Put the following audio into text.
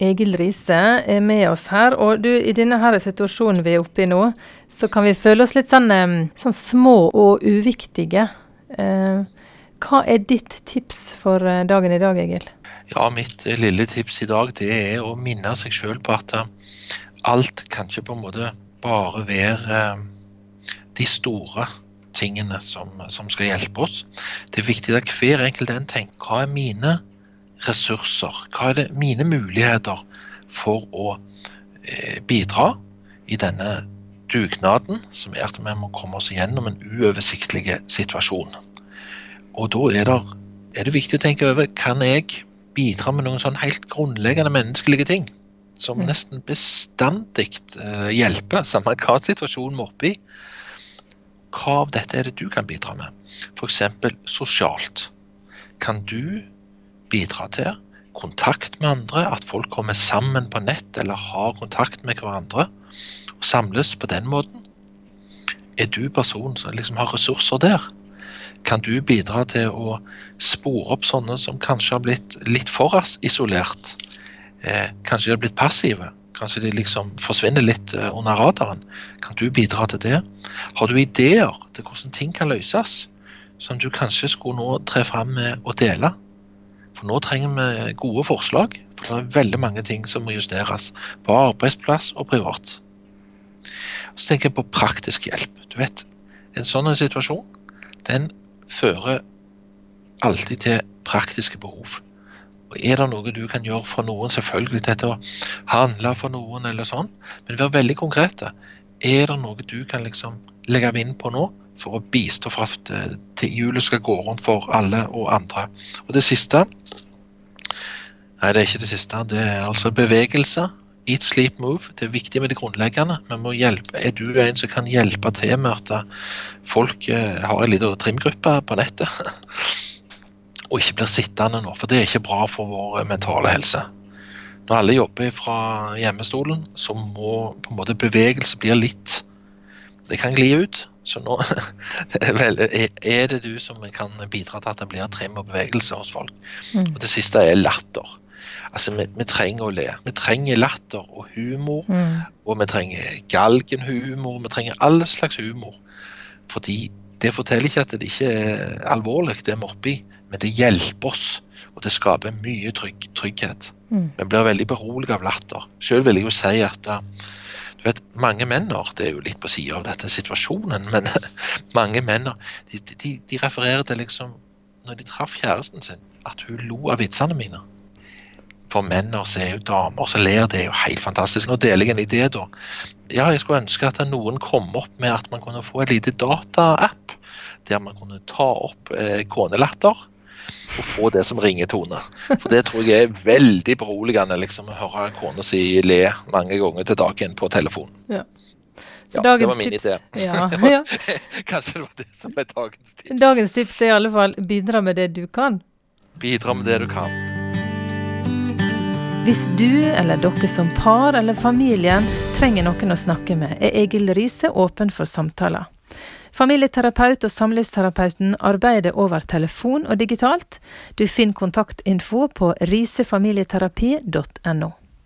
Egil Riise er med oss her. Og du, i denne her situasjonen vi er oppe i nå, så kan vi føle oss litt sånn, sånn små og uviktige. Eh, hva er ditt tips for eh, dagen i dag, Egil? Ja, Mitt eh, lille tips i dag det er å minne seg sjøl på at alt kan ikke på en måte bare være de store tingene som, som, skal hjelpe oss. Det er viktig at hver enkelt en tenker hva er mine ressurser? Hva er det mine muligheter for å eh, bidra i denne dugnaden som er at vi må komme oss gjennom en uoversiktlig situasjon? Og da er det, er det viktig å tenke over kan jeg bidra med noen sånn helt grunnleggende menneskelige ting som mm. nesten bestandig eh, hjelper, samme hva situasjonen vi er oppe i. Hva av dette er det du kan bidra med? F.eks. sosialt. Kan du bidra til. Kontakt med andre, at folk kommer sammen på nett eller har kontakt med hverandre. Og samles på den måten. Er du personen som liksom har ressurser der? Kan du bidra til å spore opp sånne som kanskje har blitt litt for isolert? Eh, kanskje de har blitt passive? Kanskje de liksom forsvinner litt eh, under radaren? Kan du bidra til det? Har du ideer til hvordan ting kan løses, som du kanskje skulle nå tre fram med å dele? For nå trenger vi gode forslag. For det er veldig mange ting som må justeres. På arbeidsplass og privat. Så tenker jeg på praktisk hjelp. Du vet, En sånn situasjon den fører alltid til praktiske behov. Og Er det noe du kan gjøre for noen, selvfølgelig dette å handle for noen, eller sånn, men vær veldig konkrete. Er det noe du kan liksom legge vind på nå, for å bistå for at eh, hjulet skal gå rundt for alle og andre. Og det siste Nei, det er ikke det siste. Det er altså bevegelse. Eat, sleep, move. Det er viktig med det grunnleggende. Er du en som kan hjelpe til med at eh, folk eh, har en liten trimgruppe på nettet? Og ikke blir sittende nå, for det er ikke bra for vår mentale helse. Når alle jobber fra hjemmestolen, så må på en måte bevegelse bli litt Det kan gli ut, så nå er det du som kan bidra til at det blir trim og bevegelse hos folk. Mm. Og det siste er latter. Altså, vi, vi, trenger å le. Vi trenger latter og humor. Mm. Og vi trenger galgenhumor. Vi trenger all slags humor. Fordi det forteller ikke at det ikke er alvorlig, det vi er oppi, men det hjelper oss. Og det skaper mye trygg, trygghet. Mm. Vi blir veldig beroliget av latter. Selv vil jeg jo si at du vet, Mange menn det er jo litt på sida av dette situasjonen, men mange menn de, de, de, refererer til liksom når de traff kjæresten sin, at hun lo av vitsene mine. For menn og så er jo damer som ler, det er jo helt fantastisk. Nå deler jeg en idé, da. Ja, jeg skulle ønske at noen kom opp med at man kunne få en liten dataapp der man kunne ta opp eh, konelatter og få det som ringetone. For det tror jeg er veldig beroligende liksom, å høre kona si le mange ganger til dagen på telefonen. Ja. Ja, det var min tips, idé. Ja, ja. Kanskje det var det som er dagens tips. Dagens tips er i alle fall bidra med det du kan. Bidra med det du kan. Hvis du eller dere som par eller familien trenger noen å snakke med, er Egil Riise åpen for samtaler. Familieterapeut og samlivsterapeuten arbeider over telefon og digitalt. Du finner kontaktinfo på risefamilieterapi.no.